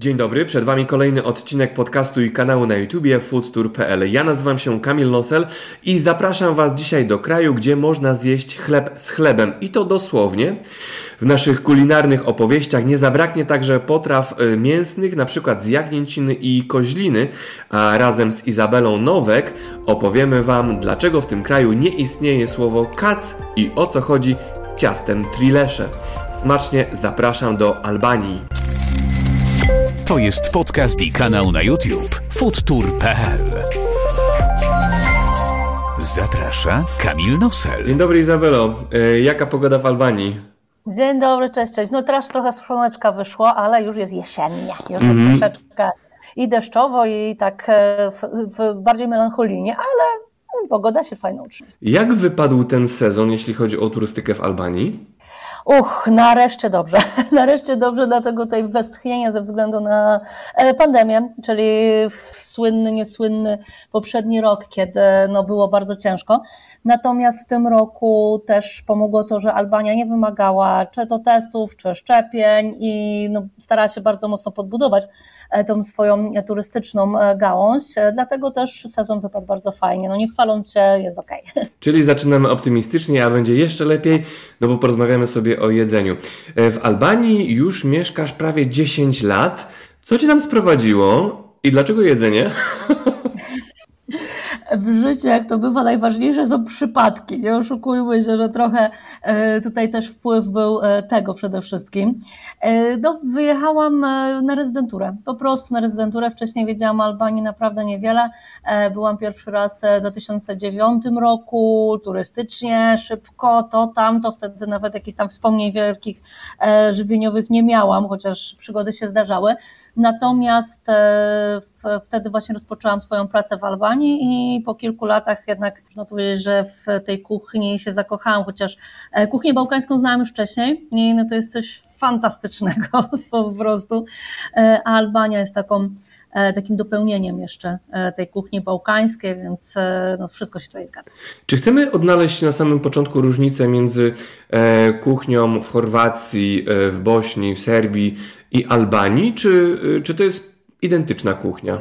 Dzień dobry, przed Wami kolejny odcinek podcastu i kanału na YouTubie foodtour.pl. Ja nazywam się Kamil Nosel i zapraszam Was dzisiaj do kraju, gdzie można zjeść chleb z chlebem i to dosłownie. W naszych kulinarnych opowieściach nie zabraknie także potraw y, mięsnych, na przykład z jagnięciny i koźliny, a razem z Izabelą Nowek opowiemy Wam, dlaczego w tym kraju nie istnieje słowo kac i o co chodzi z ciastem trilesze. Smacznie zapraszam do Albanii. To jest podcast i kanał na YouTube foodtour.pl Zaprasza Kamil Nosel. Dzień dobry Izabelo, Y, jaka pogoda w Albanii? Dzień dobry, cześć, cześć. No teraz trochę słoneczka wyszło, ale już jest jesiennie. Już Mhm. jest troszeczkę i deszczowo, i tak e, w, w bardziej melancholijnie, ale mm, pogoda się fajnie utrzyma. Jak wypadł ten sezon, jeśli chodzi o turystykę w Albanii? Uch, nareszcie dobrze. Nareszcie dobrze, dlatego tutaj westchnienie ze względu na e, pandemię, czyli słynny, niesłynny poprzedni rok, kiedy no, było bardzo ciężko. Natomiast w tym roku też pomogło to, że Albania nie wymagała czy to testów, czy szczepień i no, starała się bardzo mocno podbudować e, tą swoją turystyczną e, gałąź. Dlatego też sezon wypadł bardzo fajnie. No nie chwaląc się, jest ok. Czyli zaczynamy optymistycznie, a będzie jeszcze lepiej, no bo porozmawiamy sobie o jedzeniu. E, W Albanii już mieszkasz prawie 10 lat. Co cię tam sprowadziło i dlaczego jedzenie? w życiu, jak to bywa, najważniejsze są przypadki. Nie oszukujmy się, że trochę e, tutaj też wpływ był e, tego przede wszystkim. E, No, wyjechałam na rezydenturę, po prostu na rezydenturę. Wcześniej wiedziałam Albanii naprawdę niewiele. Byłam pierwszy raz w 2009 roku, turystycznie, szybko, to tamto, wtedy nawet jakichś tam wspomnień wielkich żywieniowych nie miałam, chociaż przygody się zdarzały. Natomiast w- wtedy właśnie rozpoczęłam swoją pracę w Albanii i po kilku latach jednak można powiedzieć, że w tej kuchni się zakochałam, chociaż e, kuchnię bałkańską znałam już wcześniej i no to jest coś fantastycznego po prostu. E, A Albania jest taką, e, takim dopełnieniem jeszcze e, tej kuchni bałkańskiej, więc e, no wszystko się tutaj zgadza. Czy chcemy odnaleźć na samym początku różnicę między e, kuchnią w Chorwacji, e, w Bośni, w Serbii i Albanii, czy, e, czy to jest identyczna kuchnia?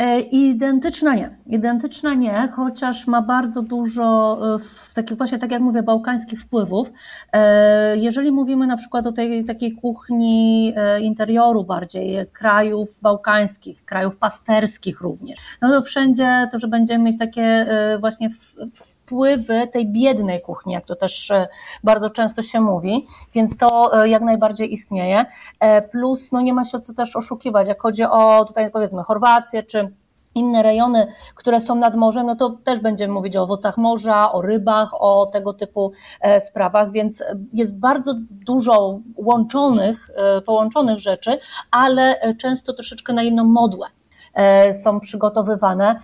E, Identyczna nie. Identyczna nie, chociaż ma bardzo dużo e, takich właśnie, tak jak mówię, bałkańskich wpływów. E, Jeżeli mówimy na przykład o tej takiej kuchni interioru bardziej, krajów bałkańskich, krajów pasterskich również, no to wszędzie to, że będziemy mieć takie właśnie wpływy tej biednej kuchni, jak to też e, bardzo często się mówi, więc to e, jak najbardziej istnieje. E, Plus no nie ma się co też oszukiwać, jak chodzi o tutaj powiedzmy Chorwację czy inne rejony, które są nad morzem, no to też będziemy mówić o owocach morza, o rybach, o tego typu sprawach, więc jest bardzo dużo łączonych, połączonych rzeczy, ale często troszeczkę na inną modłę są przygotowywane.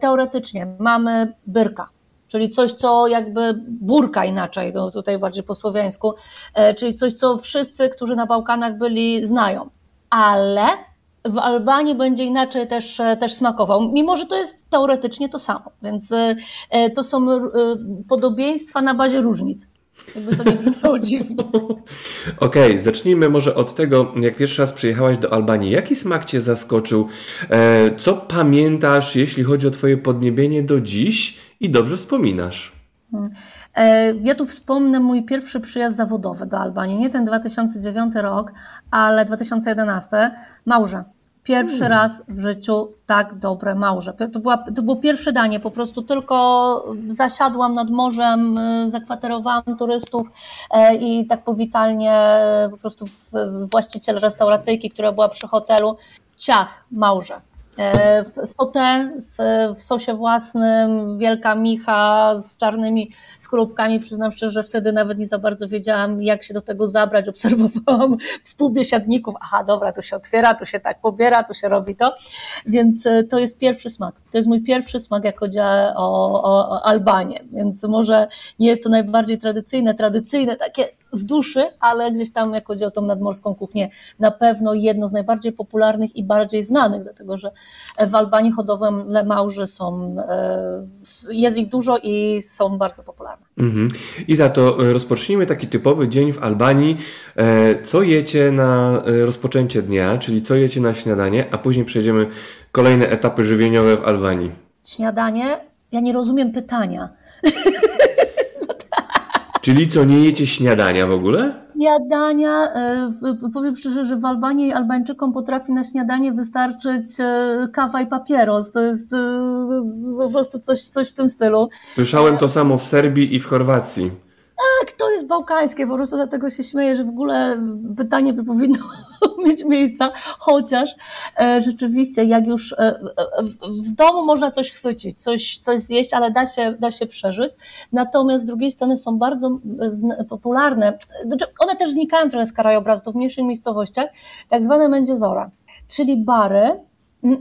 Teoretycznie mamy byrka, czyli coś, co jakby burka inaczej, to tutaj bardziej po słowiańsku, e, czyli coś, co wszyscy, którzy na Bałkanach byli, znają. Ale w Albanii będzie inaczej też, e, też smakował, mimo że to jest teoretycznie to samo, więc e, to są podobieństwa na bazie różnic. Jakby to nie dziwnie. Okej, zacznijmy może od tego, jak pierwszy raz przyjechałaś do Albanii. Jaki smak Cię zaskoczył? Co pamiętasz, jeśli chodzi o Twoje podniebienie do dziś i dobrze wspominasz? E, Ja tu wspomnę mój pierwszy przyjazd zawodowy do Albanii. Nie ten 2009 rok, ale 2011. Małże. Pierwszy raz w życiu tak dobre małże. To, była, to było pierwsze danie, po prostu tylko zasiadłam nad morzem, y, zakwaterowałam turystów e, i tak powitalnie e, po prostu właściciel restauracyjki, która była przy hotelu, ciach, małże. E, Sotę w, w sosie własnym, wielka micha z czarnymi skorupkami. Przyznam szczerze, że wtedy nawet nie za bardzo wiedziałam, jak się do tego zabrać. Obserwowałam współbiesiadników. Aha, dobra, tu się otwiera, tu się tak pobiera, tu się robi to. Więc e, to jest pierwszy smak. To jest mój pierwszy smak, jak chodzi o, o, o Albanię. Więc może nie jest to najbardziej tradycyjne, tradycyjne, takie z duszy, ale gdzieś tam, jak chodzi o tą nadmorską kuchnię, na pewno jedno z najbardziej popularnych i bardziej znanych, dlatego że w Albanii hodowle małży są, e, jest ich dużo i są bardzo popularne. Mhm. I za to e, rozpocznijmy taki typowy dzień w Albanii. E, co jecie na e, rozpoczęcie dnia, czyli co jecie na śniadanie, a później przejdziemy kolejne etapy żywieniowe w Albanii. Śniadanie? Ja nie rozumiem pytania. Czyli co, nie jecie śniadania w ogóle? Śniadania, powiem szczerze, że w Albanii Albańczykom potrafi na śniadanie wystarczyć kawa i papieros. To jest po prostu coś, coś w tym stylu. Słyszałem to samo w Serbii i w Chorwacji. Tak, to jest bałkańskie, po prostu dlatego się śmieję, że w ogóle pytanie by powinno mieć miejsca, chociaż e, rzeczywiście jak już e, e, w domu można coś chwycić, coś, coś zjeść, ale da się, da się przeżyć, natomiast z drugiej strony są bardzo popularne, znaczy one też znikają trochę z krajobrazu, w mniejszych miejscowościach, tak zwane mendziezora, czyli bary,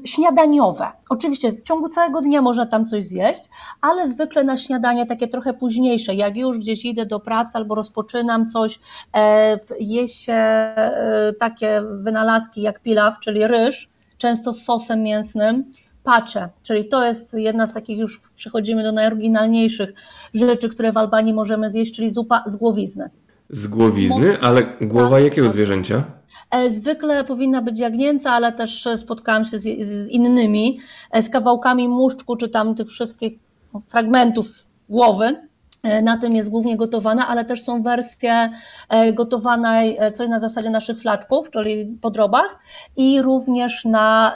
śniadaniowe. Oczywiście w ciągu całego dnia można tam coś zjeść, ale zwykle na śniadanie takie trochę późniejsze, jak już gdzieś idę do pracy albo rozpoczynam coś, e, je się e, takie wynalazki jak pilaw, czyli ryż, często z sosem mięsnym, pacze, czyli to jest jedna z takich już przechodzimy do najoryginalniejszych rzeczy, które w Albanii możemy zjeść, czyli zupa z głowizny. Z głowizny? Ale głowa tak, jakiego tak. zwierzęcia? E, zwykle powinna być jagnięca, ale też spotkałam się z, z innymi, e, z kawałkami muszczku, czy tam tych wszystkich fragmentów głowy. E, na tym jest głównie gotowana, ale też są wersje e, gotowanej, e, coś na zasadzie naszych flatków, czyli podrobach i również na,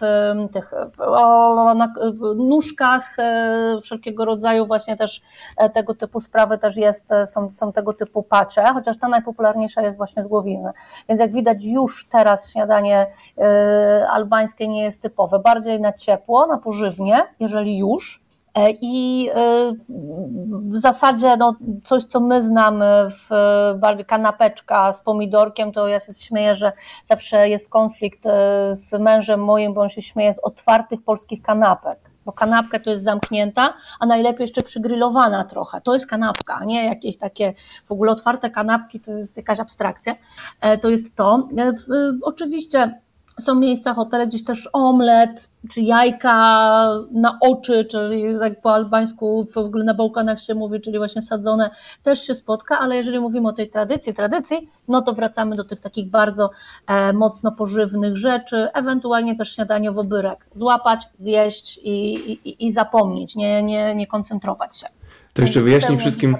w tych na nóżkach wszelkiego rodzaju właśnie też tego typu sprawy też jest, są, są tego typu pacze, chociaż ta najpopularniejsza jest właśnie z głowiny. Więc jak widać już teraz śniadanie albańskie nie jest typowe, bardziej na ciepło, na pożywnie, jeżeli już, I e, w zasadzie no, coś, co my znamy, w, bardziej kanapeczka z pomidorkiem, to ja się śmieję, że zawsze jest konflikt e, z mężem moim, bo on się śmieje z otwartych polskich kanapek. Bo kanapka to jest zamknięta, a najlepiej jeszcze przygrillowana trochę. To jest kanapka, a nie jakieś takie w ogóle otwarte kanapki, to jest jakaś abstrakcja. To jest to. Oczywiście są miejsca, hotele, gdzieś też omlet, czy jajka na oczy, czyli jak po albańsku w ogóle na Bałkanach się mówi, czyli właśnie sadzone, też się spotka, ale jeżeli mówimy o tej tradycji, tradycji, no to wracamy do tych takich bardzo e, mocno pożywnych rzeczy, ewentualnie też śniadaniowo byrek. Złapać, zjeść i, i, i zapomnieć, nie, nie, nie koncentrować się. To jeszcze wyjaśnij wszystkim.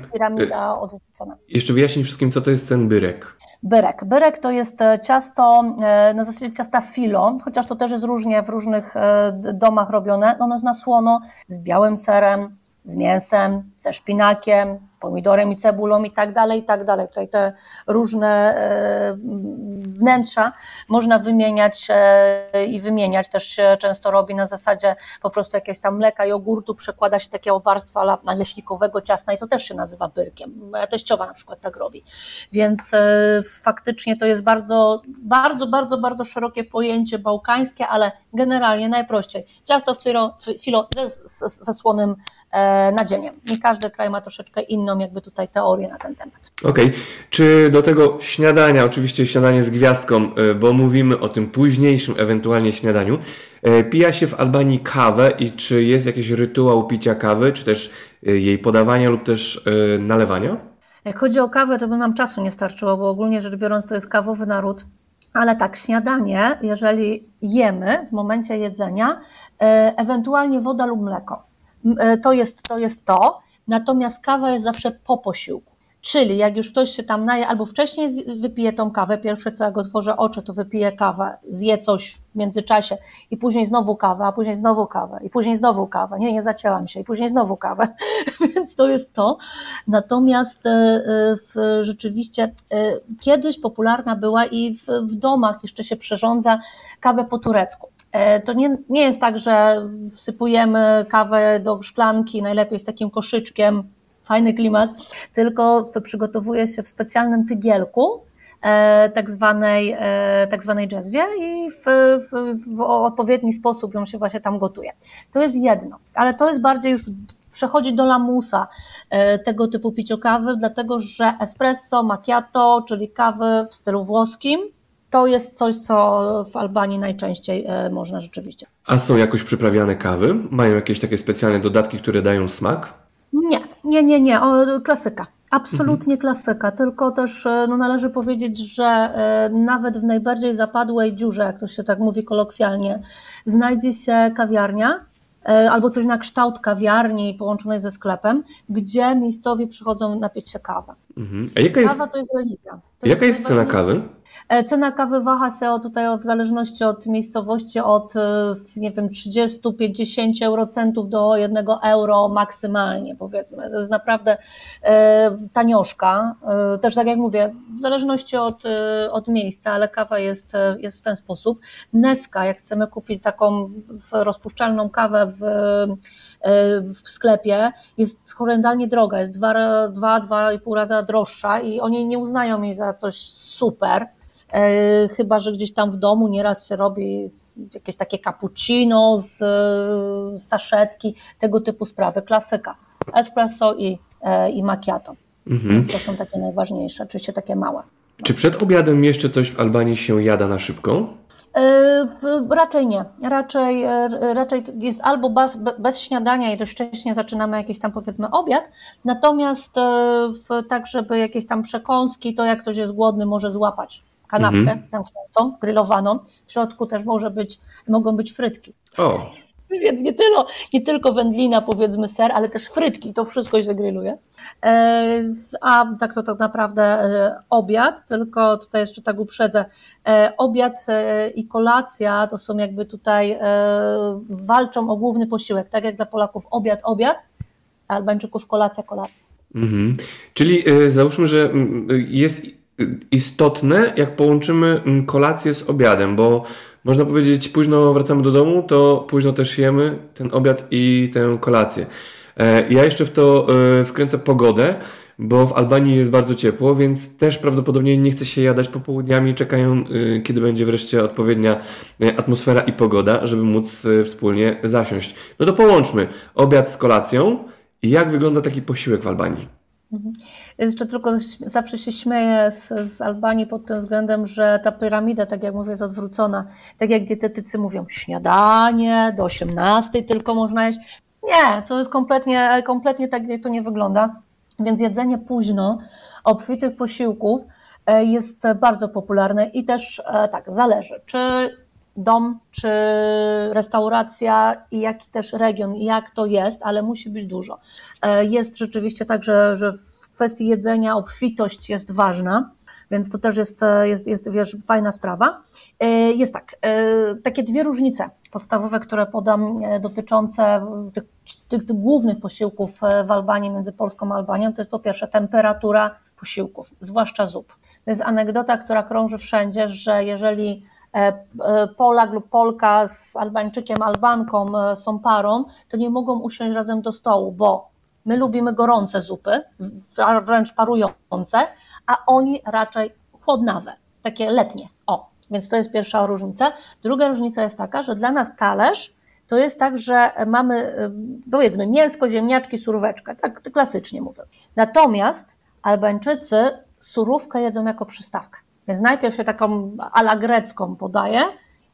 Jeszcze wyjaśnij wszystkim, co to jest ten byrek. Byrek. Byrek to jest e, ciasto e, na zasadzie ciasta filo, chociaż to też jest różnie w różnych e, domach robione. Ono jest na słono z białym serem, z mięsem, ze szpinakiem, z pomidorem i cebulą i tak dalej, i tak dalej. Tutaj te różne e, wnętrza można wymieniać e, i wymieniać. Też się często robi na zasadzie po prostu jakiegoś tam mleka, jogurtu, przekłada się takiego warstwa naleśnikowego ciasta i to też się nazywa byrkiem. Moja teściowa na przykład tak robi. Więc e, faktycznie to jest bardzo, bardzo, bardzo, bardzo szerokie pojęcie bałkańskie, ale generalnie najprościej. Ciasto filo, filo ze, ze słonym nadzieniem. Nie każdy kraj ma troszeczkę inną jakby tutaj teorię na ten temat. Okej, okay. czy do tego śniadania, oczywiście śniadanie z gwiazdką, e, bo mówimy o tym późniejszym ewentualnie śniadaniu, e, pija się w Albanii kawę i czy jest jakiś rytuał picia kawy, czy też e, jej podawania lub też nalewania? Jak chodzi o kawę, to by nam czasu nie starczyło, bo ogólnie rzecz biorąc to jest kawowy naród. Ale tak, śniadanie, jeżeli jemy w momencie jedzenia, ewentualnie woda lub mleko. To jest to. Jest to. Natomiast kawa jest zawsze po posiłku. Czyli jak już ktoś się tam naje, albo wcześniej wypije tą kawę, pierwsze co jak otworzę oczy, to wypije kawę, zje coś w międzyczasie i później znowu kawę, a później znowu kawę i później znowu kawę. Nie, nie zacięłam się i później znowu kawę, więc to jest to. Natomiast e, e, w, rzeczywiście e, kiedyś popularna była i w, w domach jeszcze się przyrządza kawę po turecku. To nie, nie jest tak, że wsypujemy kawę do szklanki, najlepiej z takim koszyczkiem, fajny klimat, tylko to przygotowuje się w specjalnym tygielku, e, tak zwanej, e, tak zwanej jazzwie i w, w, w odpowiedni sposób ją się właśnie tam gotuje. To jest jedno, ale to jest bardziej już przechodzi do lamusa e, tego typu piciu kawy, dlatego że espresso, macchiato, czyli kawy w stylu włoskim, to jest coś, co w Albanii najczęściej można rzeczywiście. A są jakoś przyprawiane kawy? Mają jakieś takie specjalne dodatki, które dają smak? Nie, Nie, nie, nie, o, klasyka. Absolutnie klasyka, tylko też e, no, należy powiedzieć, że e, nawet w najbardziej zapadłej dziurze, jak to się tak mówi kolokwialnie, znajdzie się kawiarnia e, albo coś na kształt kawiarni połączonej ze sklepem, gdzie miejscowi przychodzą napić się kawę. Mhm. A jaka jest, Kawa to jest religia. To jaka jest cena kawy? E, Cena kawy waha się tutaj w zależności od miejscowości od e, nie wiem 30-50 eurocentów do 1 euro maksymalnie powiedzmy. To jest naprawdę e, tanioszka. E, Też tak jak mówię, w zależności od, e, od miejsca, ale kawa jest, e, jest w ten sposób. Neska, jak chcemy kupić taką rozpuszczalną kawę w, w sklepie, jest horrendalnie droga, jest dwa, dwa, dwa i pół raza droższa i oni nie uznają jej za coś super. E, Chyba, że gdzieś tam w domu nieraz się robi jakieś takie cappuccino z e, saszetki, tego typu sprawy. Klasyka. Espresso i, e, i macchiato. Mhm. To są takie najważniejsze, oczywiście takie małe. Czy przed obiadem jeszcze coś w Albanii się jada na szybko? E, Raczej nie. Raczej, e, raczej jest albo bez, bez śniadania i dość wcześnie zaczynamy jakiś tam powiedzmy obiad, natomiast e, w, tak, żeby jakieś tam przekąski, to jak ktoś jest głodny, może złapać kanapkę Mhm. zamkniętą, grillowaną. W środku też może być, mogą być frytki. O, Więc nie tylko, nie tylko wędlina, powiedzmy ser, ale też frytki, to wszystko się grilluje. E, A tak to tak naprawdę e, obiad, tylko tutaj jeszcze tak uprzedzę, e, obiad i kolacja to są jakby tutaj walczą o główny posiłek, tak jak dla Polaków obiad, obiad, Albańczyków kolacja, kolacja. Mhm. Czyli załóżmy, że mm, jest istotne, jak połączymy mm, kolację z obiadem, bo można powiedzieć, późno wracamy do domu, to późno też jemy ten obiad i tę kolację. E, Ja jeszcze w to e, wkręcę pogodę, bo w Albanii jest bardzo ciepło, więc też prawdopodobnie nie chce się jadać popołudniami, czekają, e, kiedy będzie wreszcie odpowiednia atmosfera i pogoda, żeby móc wspólnie zasiąść. No to połączmy obiad z kolacją. Jak wygląda taki posiłek w Albanii? Jeszcze tylko zawsze się śmieję z, z Albanii pod tym względem, że ta piramida, tak jak mówię, jest odwrócona. Tak jak dietetycy mówią, śniadanie do 18 tylko można jeść. Nie, to jest kompletnie, kompletnie tak to nie wygląda. Więc jedzenie późno, obfitych posiłków e, jest bardzo popularne i też e, tak, zależy, czy dom, czy restauracja i jaki też region, jak to jest, ale musi być dużo. E, Jest rzeczywiście tak, że, że w kwestii jedzenia obfitość jest ważna, więc to też jest, e, jest, jest wiesz, fajna sprawa. E, Jest tak, e, takie dwie różnice podstawowe, które podam, dotyczące tych, tych, tych głównych posiłków w Albanii między Polską a Albanią, to jest po pierwsze temperatura posiłków, zwłaszcza zup. To jest anegdota, która krąży wszędzie, że jeżeli Polak lub Polka z Albańczykiem, Albanką są parą, to nie mogą usiąść razem do stołu, bo my lubimy gorące zupy, wr- wręcz parujące, a oni raczej chłodnawe, takie letnie. O, więc to jest pierwsza różnica. Druga różnica jest taka, że dla nas talerz to jest tak, że mamy e, powiedzmy mięsko, ziemniaczki, suróweczkę, tak klasycznie mówiąc. Natomiast Albańczycy surówkę jedzą jako przystawkę. Więc najpierw się taką ala grecką podaje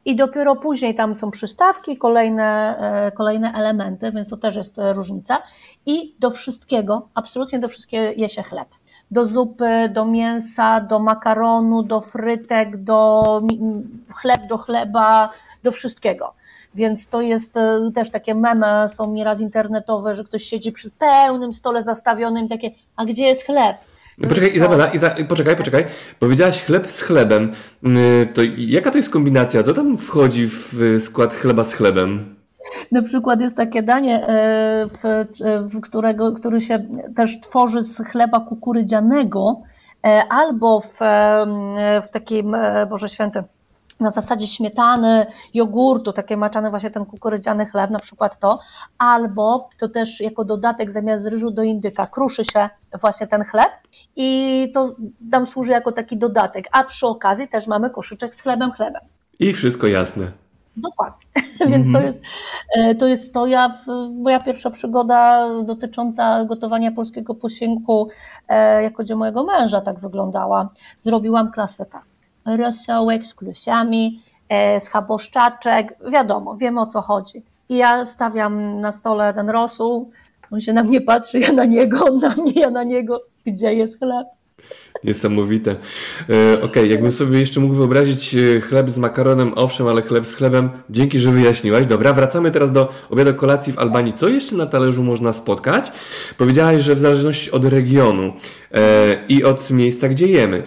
i dopiero później tam są przystawki, kolejne, e, kolejne elementy, więc to też jest e, różnica. I do wszystkiego, absolutnie do wszystkiego je się chleb. Do zupy, do mięsa, do makaronu, do frytek, do chleb do chleba, do wszystkiego. Więc to jest e, też takie meme, są nieraz internetowe, że ktoś siedzi przy pełnym stole zastawionym, takie, a gdzie jest chleb? No Poczekaj, Izabela, Iza, poczekaj, poczekaj. Powiedziałaś chleb z chlebem. Yy, To jaka to jest kombinacja? Co tam wchodzi w skład chleba z chlebem? Na przykład jest takie danie, e, w, w którego, który się też tworzy z chleba kukurydzianego e, albo w, e, w takim, Boże Święty, na zasadzie śmietany, jogurtu, takie maczany właśnie ten kukurydziany chleb, na przykład to, albo to też jako dodatek zamiast ryżu do indyka kruszy się właśnie ten chleb i to nam służy jako taki dodatek, a przy okazji też mamy koszyczek z chlebem chlebem. I wszystko jasne. Dokładnie. Więc to jest, e, to jest to ja, moja pierwsza przygoda dotycząca gotowania polskiego posiłku e, jako dzieło mojego męża tak wyglądała. Zrobiłam klasykę. Rosołek z klusiami, e, schaboszczaczek, wiadomo, wiemy o co chodzi. I ja stawiam na stole ten rosół, On się na mnie patrzy, ja na niego, on na mnie, ja na niego. Gdzie jest chleb? Niesamowite. E, Okej, okay, jakbym sobie jeszcze mógł wyobrazić e, chleb z makaronem, owszem, ale chleb z chlebem. Dzięki, że wyjaśniłaś. Dobra, wracamy teraz do obiadu kolacji w Albanii. Co jeszcze na talerzu można spotkać? Powiedziałaś, że w zależności od regionu e, i od miejsca, gdzie jemy,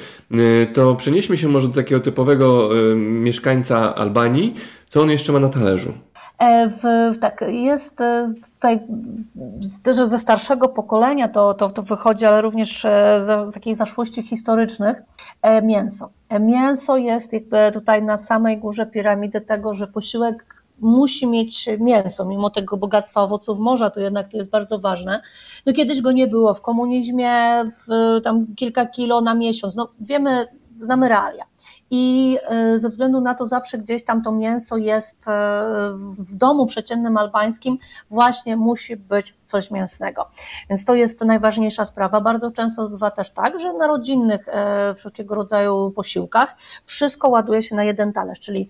to przenieśmy się może do takiego typowego mieszkańca Albanii. Co on jeszcze ma na talerzu? W, tak, jest tutaj też ze starszego pokolenia to, to, to wychodzi, ale również e, z, z takiej zaszłości historycznych, e, mięso. E, mięso jest jakby tutaj na samej górze piramidy tego, że posiłek musi mieć mięso, mimo tego bogactwa owoców morza, to jednak to jest bardzo ważne. No kiedyś go nie było, w komunizmie w, tam kilka kilo na miesiąc, no wiemy, znamy realia i e, ze względu na to zawsze gdzieś tam to mięso jest e, w domu przeciętnym albańskim, właśnie musi być coś mięsnego. Więc to jest najważniejsza sprawa. Bardzo często bywa też tak, że na rodzinnych e, wszelkiego rodzaju posiłkach wszystko ładuje się na jeden talerz, czyli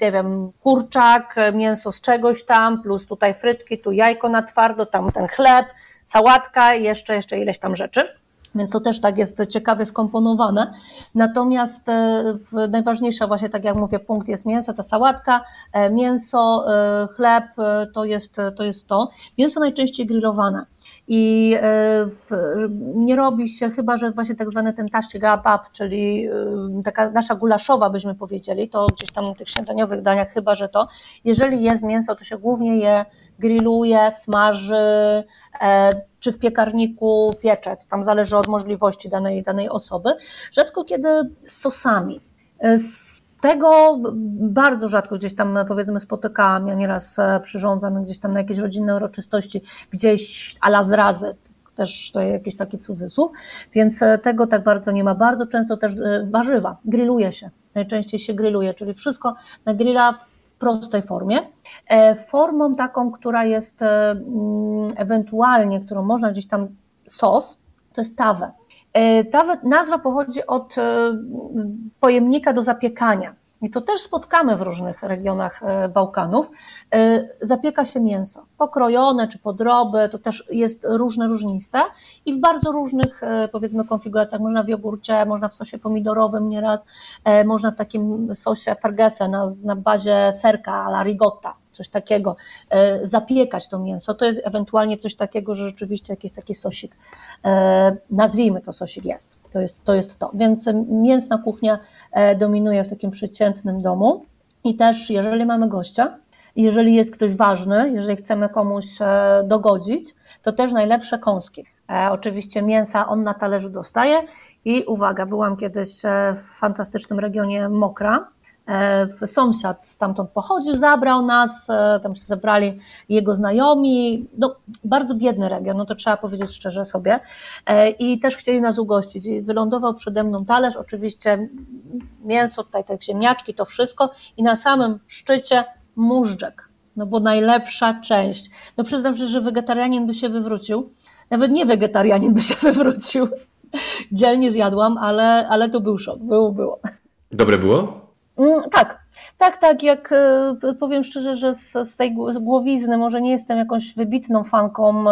nie wiem, kurczak, mięso z czegoś tam, plus tutaj frytki, tu jajko na twardo, tam ten chleb, sałatka jeszcze, jeszcze ileś tam rzeczy. Więc to też tak jest ciekawie skomponowane. Natomiast e, najważniejsza właśnie, tak jak mówię, punkt jest mięso, ta sałatka, e, mięso, e, chleb, to jest to. Jest to. Mięso najczęściej grillowane i nie robi się, chyba że właśnie tak zwany ten tashi gabab, czyli taka nasza gulaszowa byśmy powiedzieli, to gdzieś tam w tych śniadaniowych daniach chyba, że to, jeżeli jest mięso, to się głównie je grilluje, smaży, czy w piekarniku piecze, tam zależy od możliwości danej, danej osoby. Rzadko kiedy sosami. Z tego bardzo rzadko gdzieś tam powiedzmy spotykałam, ja nieraz e, przyrządzam gdzieś tam na jakieś rodzinne uroczystości, gdzieś ala zrazy, też to jakiś taki cudzysłów, więc e, tego tak bardzo nie ma. Bardzo często też e, warzywa, grilluje się, najczęściej się grilluje, czyli wszystko na grilla w prostej formie. E, formą taką, która jest e, mm, ewentualnie, którą można gdzieś tam sos, to jest tawę. E, ta nazwa pochodzi od pojemnika do zapiekania. I to też spotkamy w różnych regionach Bałkanów. Zapieka się mięso, pokrojone czy podroby, to też jest różne, różniste i w bardzo różnych, powiedzmy, konfiguracjach. Można w jogurcie, można w sosie pomidorowym nieraz, można w takim sosie fargese na, na bazie serka a la ricotta coś takiego, e, zapiekać to mięso, to jest ewentualnie coś takiego, że rzeczywiście jakiś taki sosik, e, nazwijmy to sosik jest, to jest to. Jest to. Więc mięsna kuchnia e, dominuje w takim przeciętnym domu i też jeżeli mamy gościa, jeżeli jest ktoś ważny, jeżeli chcemy komuś dogodzić, to też najlepsze kąski. Oczywiście mięsa on na talerzu dostaje i uwaga, byłam kiedyś w fantastycznym regionie Mokra, sąsiad stamtąd pochodził, zabrał nas, e, tam się zebrali jego znajomi, no, bardzo biedny region, no to trzeba powiedzieć szczerze sobie. E, i też chcieli nas ugościć. I wylądował przede mną talerz, oczywiście mięso, tutaj te ziemniaczki, to wszystko. I na samym szczycie móżdżek, no bo najlepsza część. No przyznam się, że wegetarianin by się wywrócił, nawet nie wegetarianin by się wywrócił, dzielnie zjadłam, ale, ale to był szok, było, było. Dobre było? Mm, tak, tak, tak, jak e, powiem szczerze, że z, z tej głowizny może nie jestem jakąś wybitną fanką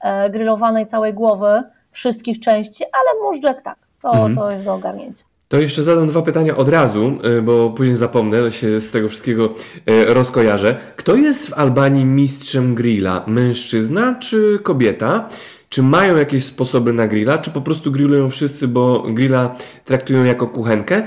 e, grillowanej całej głowy, wszystkich części, ale móżdżek tak, to, mhm. to jest do ogarnięcia. To jeszcze zadam dwa pytania od razu, e, bo później zapomnę, się z tego wszystkiego rozkojarzę. Kto jest w Albanii mistrzem grilla? Mężczyzna czy kobieta? Czy mają jakieś sposoby na grilla, czy po prostu grillują wszyscy, bo grilla traktują jako kuchenkę?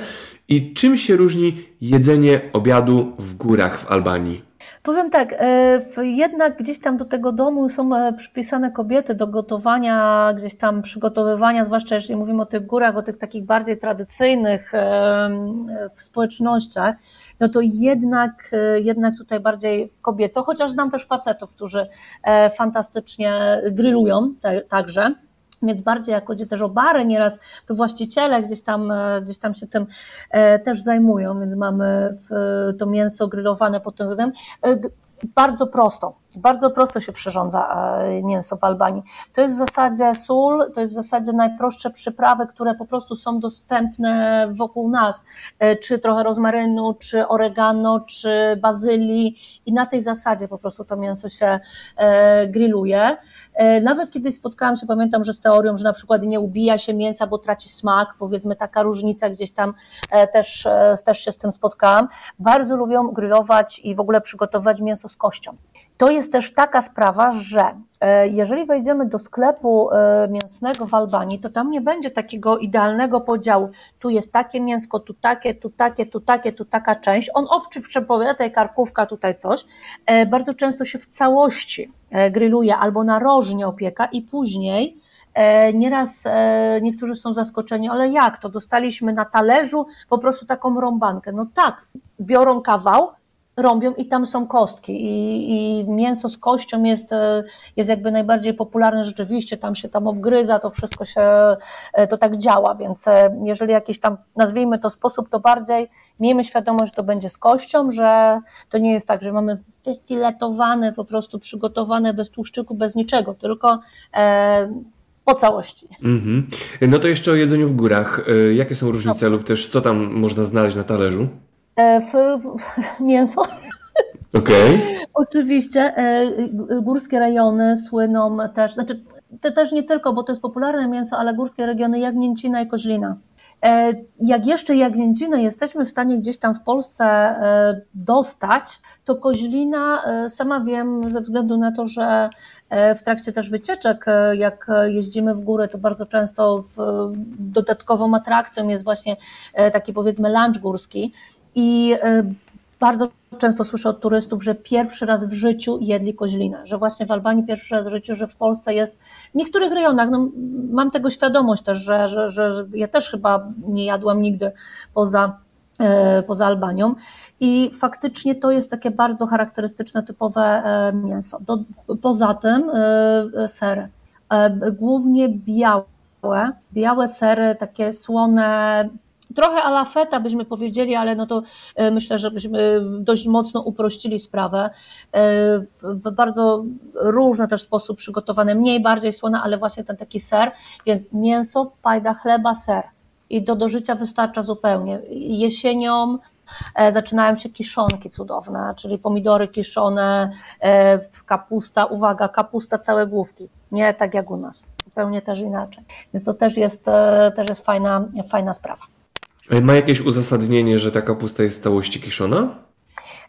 I czym się różni jedzenie obiadu w górach w Albanii? Powiem tak, e, jednak gdzieś tam do tego domu są e, przypisane kobiety do gotowania, gdzieś tam przygotowywania, zwłaszcza jeżeli mówimy o tych górach, o tych takich bardziej tradycyjnych e, społecznościach, no to jednak, jednak tutaj bardziej kobieco, chociaż znam też facetów, którzy fantastycznie grillują także więc bardziej jak chodzi też o bary, nieraz to właściciele gdzieś tam, e, gdzieś tam się tym e, też zajmują, więc mamy to mięso grillowane pod tym względem. E, bardzo prosto. Bardzo prosto się przyrządza mięso w Albanii. To jest w zasadzie sól, to jest w zasadzie najprostsze przyprawy, które po prostu są dostępne wokół nas, czy trochę rozmarynu, czy oregano, czy bazylii i na tej zasadzie po prostu to mięso się grilluje. E, nawet kiedy spotkałam się, pamiętam, że z teorią, że na przykład nie ubija się mięsa, bo traci smak, powiedzmy taka różnica gdzieś tam e, też, e, też się z tym spotkałam. Bardzo lubią grillować i w ogóle przygotować mięso z kością. To jest też taka sprawa, że jeżeli wejdziemy do sklepu mięsnego w Albanii, to tam nie będzie takiego idealnego podziału. Tu jest takie mięsko, tu takie, tu takie, tu takie, tu taka część. On owczy przepowiada, tutaj karkówka, tutaj coś. Bardzo często się w całości E, gryluje albo narożnie opieka i później e, Nieraz e, niektórzy są zaskoczeni, ale jak to? Dostaliśmy na talerzu po prostu taką rąbankę. No tak, biorą kawał, rąbią i tam są kostki i, i, mięso z kością jest, jest jakby najbardziej popularne rzeczywiście, tam się tam obgryza, to wszystko się, to tak działa, więc jeżeli jakiś tam, nazwijmy to sposób, to bardziej miejmy świadomość, że to będzie z kością, że to nie jest tak, że mamy filetowane, po prostu przygotowane bez tłuszczyku, bez niczego, tylko e, po całości. Mm -hmm. No to jeszcze o jedzeniu w górach. E, jakie są różnice no. lub też co tam można znaleźć na talerzu? E, w, mięso. Okay. Oczywiście e, górskie rejony słyną też, znaczy to też nie tylko, bo to jest popularne mięso, ale górskie regiony Jagnięcina i Koźlina. E, jak jeszcze jagnięcinę jesteśmy w stanie gdzieś tam w Polsce dostać, to koźlina, sama wiem ze względu na to, że w trakcie też wycieczek, jak jeździmy w górę, to bardzo często dodatkową atrakcją jest właśnie taki powiedzmy lunch górski i bardzo często słyszę od turystów, że pierwszy raz w życiu jedli koźlinę, że właśnie w Albanii pierwszy raz w życiu, że w Polsce jest, w niektórych rejonach, no, mam tego świadomość też, że, że, że, że ja też chyba nie jadłam nigdy poza, e, poza Albanią i faktycznie to jest takie bardzo charakterystyczne, typowe e, mięso. Do, poza tym e, sery, głównie białe, białe sery, takie słone, trochę alafeta byśmy powiedzieli, ale no to e, myślę, że byśmy dość mocno uprościli sprawę. E, w bardzo różny też sposób przygotowane, mniej, bardziej słone, ale właśnie ten taki ser, więc mięso, pajda chleba, ser. I do do życia wystarcza zupełnie. Jesienią e, zaczynają się kiszonki cudowne, czyli pomidory kiszone, kapusta, uwaga, kapusta całe główki, nie tak jak u nas, zupełnie też inaczej. Więc to też jest, też jest fajna, fajna sprawa. Ma jakieś uzasadnienie, że ta kapusta jest w całości kiszona?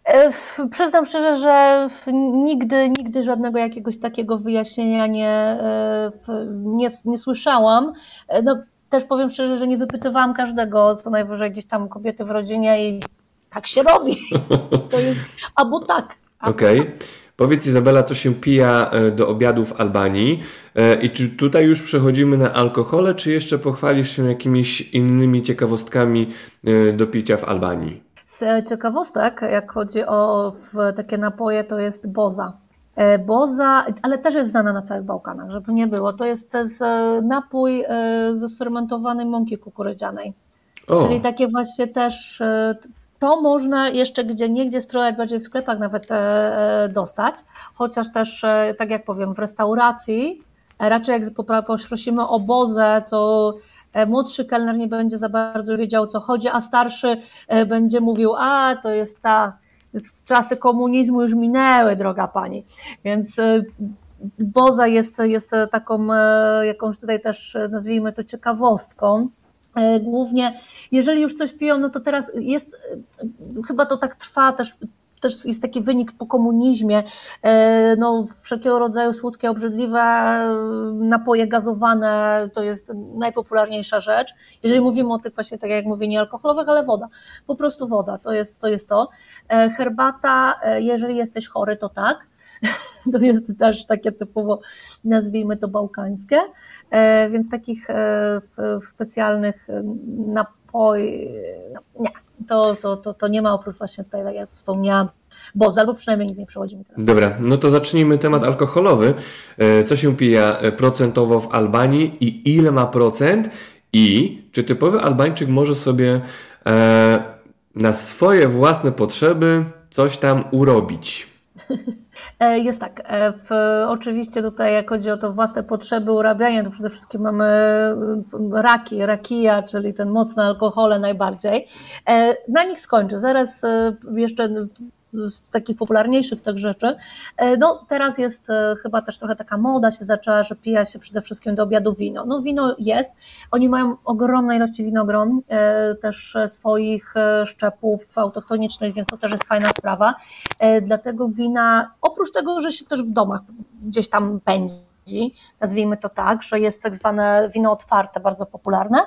E, przyznam szczerze, że nigdy, nigdy żadnego jakiegoś takiego wyjaśnienia nie, e, nie, nie słyszałam. E, no, też powiem szczerze, że nie wypytywałam każdego, co najwyżej gdzieś tam kobiety w rodzinie i tak się robi. To jest albo tak. Okej. Okay. Powiedz Izabela, co się pija e, do obiadu w Albanii e, i czy tutaj już przechodzimy na alkohole, czy jeszcze pochwalisz się jakimiś innymi ciekawostkami e, do picia w Albanii? Z ciekawostek, jak chodzi o takie napoje, to jest boza. Boza, ale też jest znana na całych Bałkanach, żeby nie było. To jest napój ze sfermentowanej mąki kukurydzianej. O. Czyli takie właśnie też, e, to można jeszcze gdzie niegdzie spróbować, bardziej w sklepach nawet e, e, dostać, chociaż też, tak jak powiem, w restauracji, raczej jak poprosimy o bozę, to młodszy kelner nie będzie za bardzo wiedział o co chodzi, a starszy będzie mówił, a to jest ta, czasy komunizmu już minęły, droga pani. Więc boza jest, jest taką jakąś tutaj też nazwijmy to ciekawostką. E, głównie, jeżeli już coś piją, no to teraz jest, e, chyba to tak trwa też też jest taki wynik po komunizmie, e, no, wszelkiego rodzaju słodkie, obrzydliwe napoje gazowane to jest najpopularniejsza rzecz. Jeżeli mówimy o tych właśnie, tak jak mówię, niealkoholowych, ale woda, po prostu woda, to jest to. Jest to. Herbata, jeżeli jesteś chory, to tak. To jest też takie typowo, nazwijmy to bałkańskie. E, więc takich e, specjalnych e, napoi, no, nie, to, to, to, to nie ma oprócz właśnie tutaj, tak jak wspomniałam, bo albo przynajmniej nic nie przechodzi mi teraz. Dobra, no to zacznijmy temat alkoholowy. Co się pija procentowo w Albanii i ile ma procent? I czy typowy Albańczyk może sobie na swoje własne potrzeby coś tam urobić? Jest tak. W, oczywiście tutaj jak chodzi o to własne potrzeby urabiania, to przede wszystkim mamy raki, rakija, czyli ten mocne alkohole najbardziej. Na nich skończę. Zaraz jeszcze z takich popularniejszych tych rzeczy. E, no teraz jest e, chyba też trochę taka moda się zaczęła, że pija się przede wszystkim do obiadu wino. No wino jest, oni mają ogromne ilości winogron, e, też swoich szczepów autochtonicznych, więc to też jest fajna sprawa. Dlatego wina, oprócz tego, że się też w domach gdzieś tam pędzi, nazwijmy to tak, że jest tak zwane wino otwarte, bardzo popularne,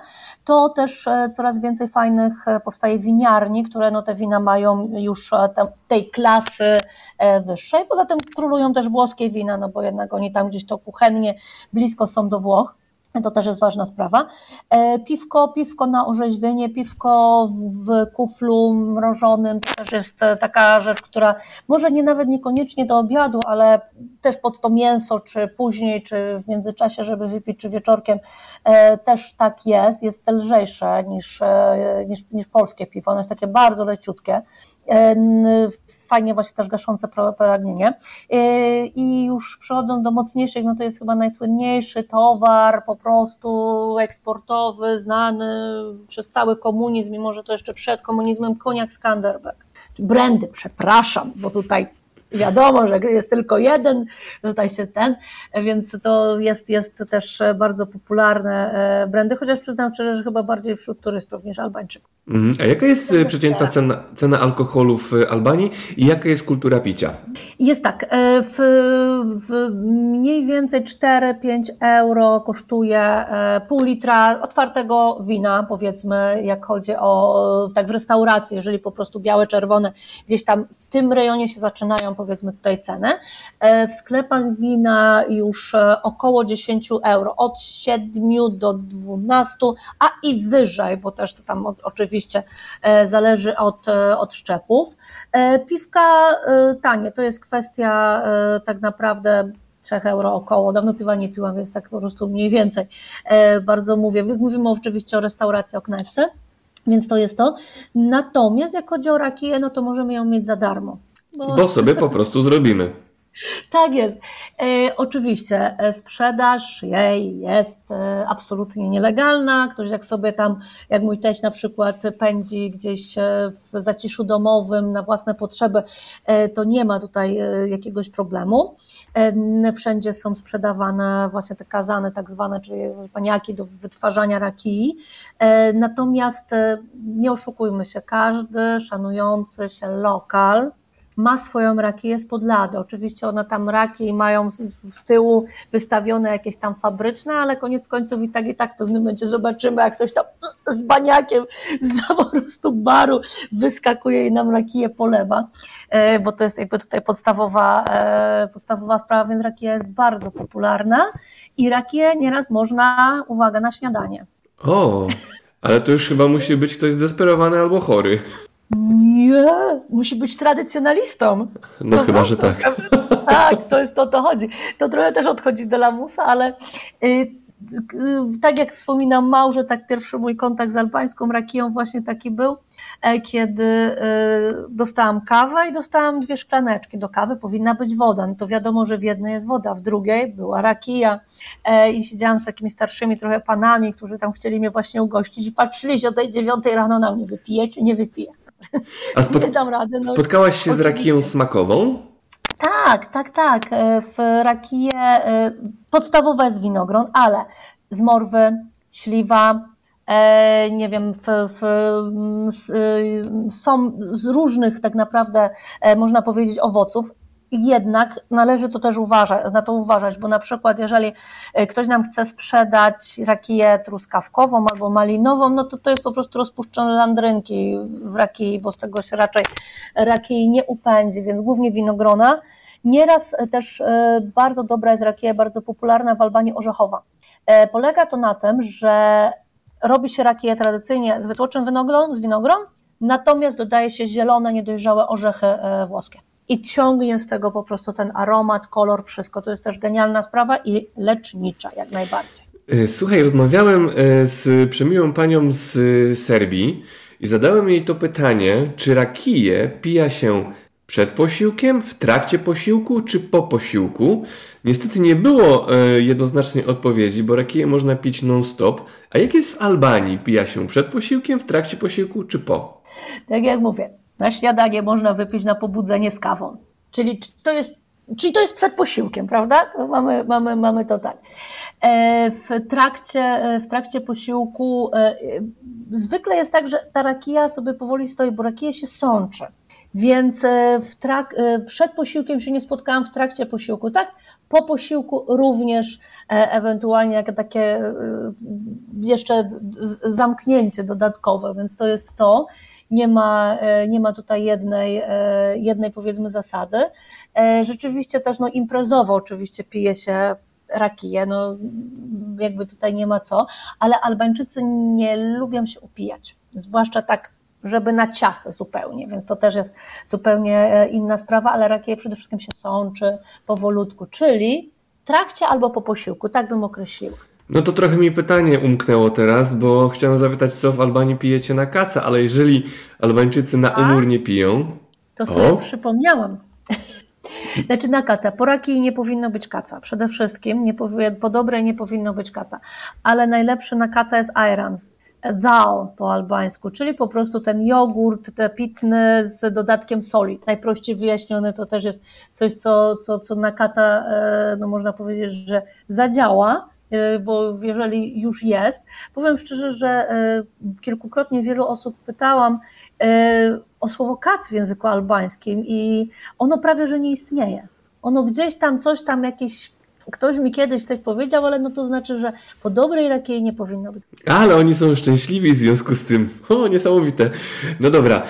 to też e, coraz więcej fajnych e, powstaje winiarni, które no te wina mają już e, tej klasy wyższej. Poza tym królują też włoskie wina, no bo jednak oni tam gdzieś to kuchennie blisko są do Włoch. To też jest ważna sprawa. E, piwko, piwko na orzeźwienie, piwko w kuflu mrożonym to też jest e, taka rzecz, która może nie nawet niekoniecznie do obiadu, ale też pod to mięso, czy później, czy w międzyczasie, żeby wypić, czy wieczorkiem, e, też tak jest. Jest lżejsze niż, niż, niż polskie piwo. Ono jest takie bardzo leciutkie fajnie właśnie też gaszące pragnienie. I już przechodząc do mocniejszych, no to jest chyba najsłynniejszy towar po prostu eksportowy, znany przez cały komunizm, mimo że to jeszcze przed komunizmem, koniak Skanderbeg. Brandy, przepraszam, bo tutaj wiadomo, że jest tylko jeden, tutaj się ten, więc to jest, jest też bardzo popularne e, brandy, chociaż przyznam szczerze, że chyba bardziej wśród turystów niż Albańczyków. Mhm. A jaka jest e, przeciętna cena, cena alkoholu w Albanii i jaka jest kultura picia? Jest tak, e, w, w mniej więcej 4-5 euro kosztuje pół litra otwartego wina, powiedzmy, jak chodzi o tak w restauracji, jeżeli po prostu białe, czerwone, gdzieś tam w tym rejonie się zaczynają powiedzmy tutaj cenę. E, w sklepach wina już e, około 10 euro, od 7 do 12, a i wyżej, bo też to tam oczywiście e, zależy od, od szczepów. Piwka tanie, to jest kwestia tak naprawdę 3 euro około. Dawno piwa nie piłam, więc tak po prostu mniej więcej bardzo mówię. Mówimy oczywiście o restauracji, o knajpce, więc to jest to. Natomiast jak chodzi o rakiję, no to możemy ją mieć za darmo. No. Bo sobie po prostu zrobimy. Tak jest. E, oczywiście e, sprzedaż jej jest e, absolutnie nielegalna. Ktoś jak sobie tam, jak mój teść na przykład pędzi gdzieś e, w zaciszu domowym na własne potrzeby, e, to nie ma tutaj e, jakiegoś problemu. Wszędzie są sprzedawane właśnie te kazane tak zwane, czyli paniaki do wytwarzania rakii. Natomiast nie oszukujmy się, każdy szanujący się lokal ma swoją rakiję z podlady. Oczywiście one tam raki mają z, tyłu wystawione jakieś tam fabryczne, ale koniec końców i tak i tak w pewnym momencie zobaczymy, jak ktoś tam z baniakiem z po baru wyskakuje i nam rakiję polewa, e, bo to jest jakby tutaj podstawowa, e, podstawowa sprawa, więc rakija jest bardzo popularna i rakiję nieraz można, uwaga, na śniadanie. O, ale to już chyba musi być ktoś zdesperowany albo chory. Nie, musi być tradycjonalistą. No to chyba, że tak. Tak, to jest to, to chodzi. To trochę też odchodzi do lamusa, ale y, y, tak jak wspominam Małże, tak pierwszy mój kontakt z albańską rakiją właśnie taki był, e, kiedy y, dostałam kawę i dostałam dwie szklaneczki. Do kawy powinna być woda. No to wiadomo, że w jednej jest woda, w drugiej była rakija e, i siedziałam z takimi starszymi trochę panami, którzy tam chcieli mnie właśnie ugościć i patrzyli się o tej dziewiątej rano na mnie, wypije czy nie wypije. A spot rady, no. spotkałaś się z rakiją smakową? Tak, tak, tak. E, w rakiję e, podstawowe jest winogron, ale z morwy, śliwa, e, nie wiem, w, w, są z różnych tak naprawdę, można powiedzieć, owoców jednak należy to też uważać, na to uważać, bo na przykład jeżeli e, ktoś nam chce sprzedać rakiję truskawkową albo malinową, no to to jest po prostu rozpuszczone landrynki w rakii, bo z tego się raczej rakii nie upędzi, więc głównie winogrona. Nieraz też e, bardzo dobra jest rakija, bardzo popularna w Albanii orzechowa. E, polega to na tym, że robi się rakiję tradycyjnie z wytłoczem winogron, z winogron, natomiast dodaje się zielone, niedojrzałe orzechy włoskie i ciągnie z tego po prostu ten aromat, kolor, wszystko. To jest też genialna sprawa i lecznicza jak najbardziej. E, słuchaj, rozmawiałem e, z przemiłą panią z Serbii i zadałem jej to pytanie, czy rakije pija się przed posiłkiem, w trakcie posiłku czy po posiłku? Niestety nie było e, jednoznacznej odpowiedzi, bo rakiję można pić non-stop. A jak jest w Albanii? Pija się przed posiłkiem, w trakcie posiłku czy po? Tak jak mówię, na śniadanie można wypić na pobudzenie z kawą. Czyli to jest, czyli to jest przed posiłkiem, prawda? Mamy, mamy, mamy to tak. E, w trakcie, e, w trakcie posiłku e, zwykle jest tak, że ta rakija sobie powoli stoi, bo rakija się sączy. Więc w trak, przed posiłkiem się nie spotkałam, w trakcie posiłku, tak? Po posiłku również ewentualnie takie jeszcze zamknięcie dodatkowe, więc to jest to. Nie ma, nie ma tutaj jednej, jednej powiedzmy zasady. Rzeczywiście też no imprezowo oczywiście pije się rakiję, no jakby tutaj nie ma co, ale Albańczycy nie lubią się upijać, zwłaszcza tak żeby na ciach zupełnie, więc to też jest zupełnie e, inna sprawa, ale rakije przede wszystkim się sączy powolutku, czyli trakcie albo po posiłku, tak bym określił. No to trochę mi pytanie umknęło teraz, bo chciałem zapytać, co w Albanii pijecie na kaca, ale jeżeli Albańczycy na umór nie piją... To sobie o. przypomniałam. Znaczy na kaca. Po raki nie powinno być kaca. Przede wszystkim nie powie, po dobrej nie powinno być kaca. Ale najlepszy na kaca jest ayran. Dal po albańsku, czyli po prostu ten jogurt te pitny z dodatkiem soli. Najprościej wyjaśnione to też jest coś, co, co, co na kaca, e, no można powiedzieć, że zadziała, bo jeżeli już jest, powiem szczerze, że e, kilkukrotnie wielu osób pytałam, o słowo kac w języku albańskim i ono prawie, że nie istnieje. Ono gdzieś tam, coś tam, jakieś ktoś mi kiedyś coś powiedział, ale no to znaczy, że po dobrej rakiej nie powinno być. Ale oni są szczęśliwi w związku z tym. O, niesamowite. No dobra.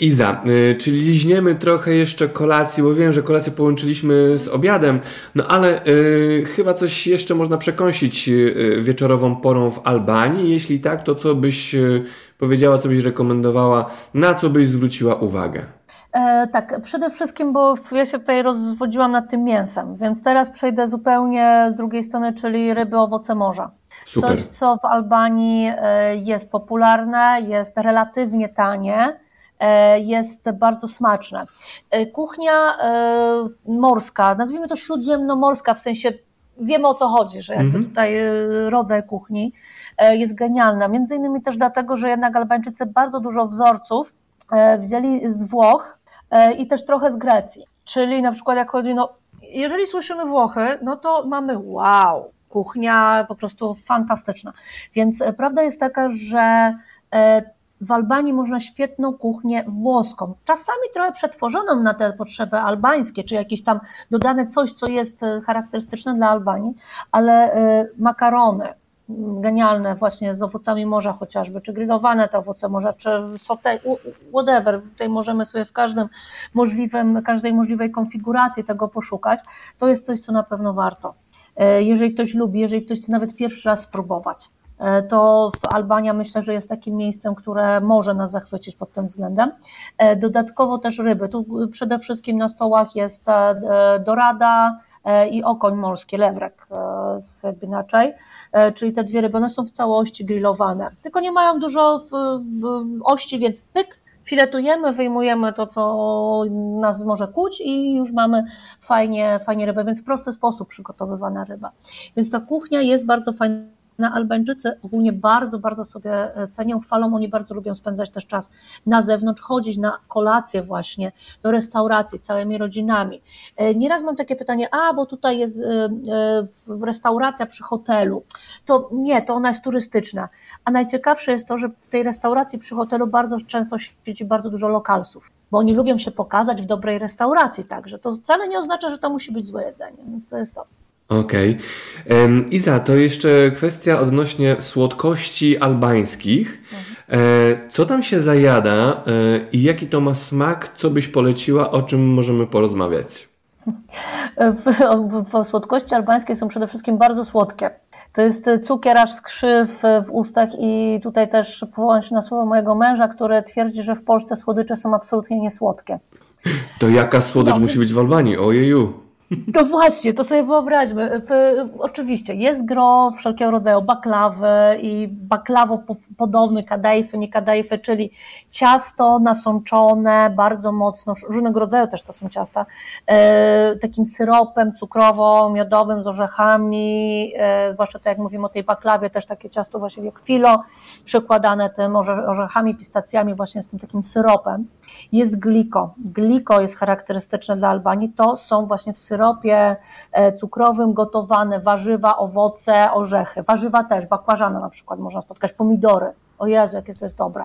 Iza, y, czyli liźniemy trochę jeszcze kolacji, bo wiem, że kolację połączyliśmy z obiadem, no ale y, chyba coś jeszcze można przekąsić y, wieczorową porą w Albanii. Jeśli tak, to co byś powiedziała, co byś rekomendowała, na co byś zwróciła uwagę? E, tak, przede wszystkim, bo ja się tutaj rozwodziłam nad tym mięsem, więc teraz przejdę zupełnie z drugiej strony, czyli ryby, owoce morza. Super. Coś, co w Albanii e, jest popularne, jest relatywnie tanie, e, jest bardzo smaczne. E, kuchnia morska, nazwijmy to śródziemnomorska, w sensie wiemy o co chodzi, że jakby -hmm. tutaj rodzaj kuchni jest genialna. Między innymi też dlatego, że jednak Albańczycy bardzo dużo wzorców wzięli z Włoch, i też trochę z Grecji. Czyli na przykład jak chodzi, no jeżeli słyszymy Włochy, no to mamy wow, kuchnia po prostu fantastyczna. Więc e, prawda jest taka, że e, w Albanii można świetną kuchnię włoską, czasami trochę przetworzoną na te potrzeby albańskie, czy jakieś tam dodane coś, co jest charakterystyczne dla Albanii, ale makarony, genialne właśnie z owocami morza chociażby, czy grillowane te owoce morza, czy sote, whatever. Tutaj możemy sobie w każdym możliwym, każdej możliwej konfiguracji tego poszukać. To jest coś, co na pewno warto. E, jeżeli ktoś lubi, jeżeli ktoś chce nawet pierwszy raz spróbować, e, to Albania myślę, że jest takim miejscem, które może nas zachwycić pod tym względem. E, dodatkowo też ryby. Tu przede wszystkim na stołach jest dorada, i okoń morskie, lewrek jakby inaczej, czyli te dwie ryby, one są w całości grillowane, tylko nie mają dużo ości, więc pyk, filetujemy, wyjmujemy to, co nas może kłuć i już mamy fajnie, fajnie rybę, więc w prosty sposób przygotowywana ryba. Więc ta kuchnia jest bardzo fajna na Albańczycy ogólnie bardzo, bardzo sobie e, cenią, chwalą, oni bardzo lubią spędzać też czas na zewnątrz, chodzić na kolacje właśnie, do restauracji całymi rodzinami. E, nieraz mam takie pytanie, a bo tutaj jest e, restauracja przy hotelu, to nie, to ona jest turystyczna, a najciekawsze jest to, że w tej restauracji przy hotelu bardzo często siedzi bardzo dużo lokalsów bo oni lubią się pokazać w dobrej restauracji także. To wcale nie oznacza, że to musi być złe jedzenie, więc to jest to. Okej. Okay. Iza, to jeszcze kwestia odnośnie słodkości albańskich. Mhm. Co tam się zajada e, i jaki to ma smak? Co byś poleciła? O czym możemy porozmawiać? Słodkości albańskie są przede wszystkim bardzo słodkie. To jest cukier aż skrzyw w ustach i tutaj też powołam się na słowo mojego męża, który twierdzi, że w Polsce słodycze są absolutnie niesłodkie. To jaka słodycz no. musi być w Albanii? Ojeju. To właśnie, to sobie wyobraźmy. Oczywiście jest gro wszelkiego rodzaju baklawy i baklawo podobny, kadajfy, nie kadajfy, czyli ciasto nasączone bardzo mocno, różnego rodzaju też to są ciasta, e, takim syropem cukrowo-miodowym z orzechami, e, zwłaszcza to jak mówimy o tej baklawie, też takie ciasto właśnie jak filo, przekładane tym orzechami, pistacjami, właśnie z tym takim syropem. Jest gliko. Gliko jest charakterystyczne dla Albanii. To są właśnie w syropie e, cukrowym gotowane warzywa, owoce, orzechy. Warzywa też, bakłażana na przykład można spotkać, pomidory. O Jezu, jakie to jest dobre.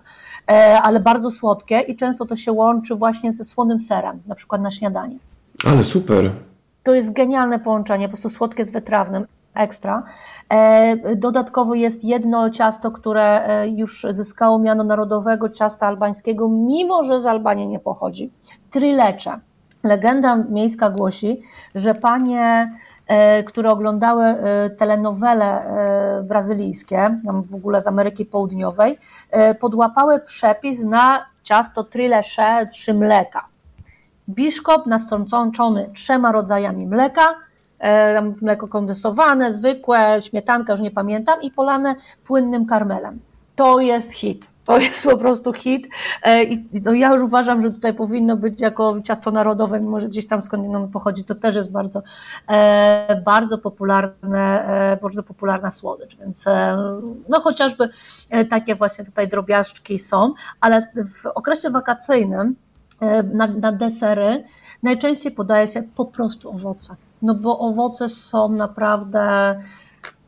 E, ale bardzo słodkie i często to się łączy właśnie ze słonym serem, na przykład na śniadanie. Ale super. To jest genialne połączenie, po prostu słodkie z wytrawnym ekstra. E, dodatkowo jest jedno ciasto, które e, już zyskało miano narodowego ciasta albańskiego, mimo że z Albanii nie pochodzi. Trilecze. Legenda miejska głosi, że panie e, które oglądały telenowele brazylijskie, w ogóle z Ameryki Południowej, podłapały przepis na ciasto trilesze trzy mleka. Biszkop nasączony trzema rodzajami mleka, mleko kondensowane, zwykłe, śmietanka, już nie pamiętam, i polane płynnym karmelem. To jest hit. To jest po prostu hit. E, I no ja już uważam, że tutaj powinno być jako ciasto narodowe, mimo że gdzieś tam skąd ono pochodzi, to też jest bardzo, e, bardzo popularne, bardzo popularna słodycz. Więc no chociażby takie właśnie tutaj drobiażdżki są, ale w okresie wakacyjnym na, na desery najczęściej podaje się po prostu owoce no bo owoce są naprawdę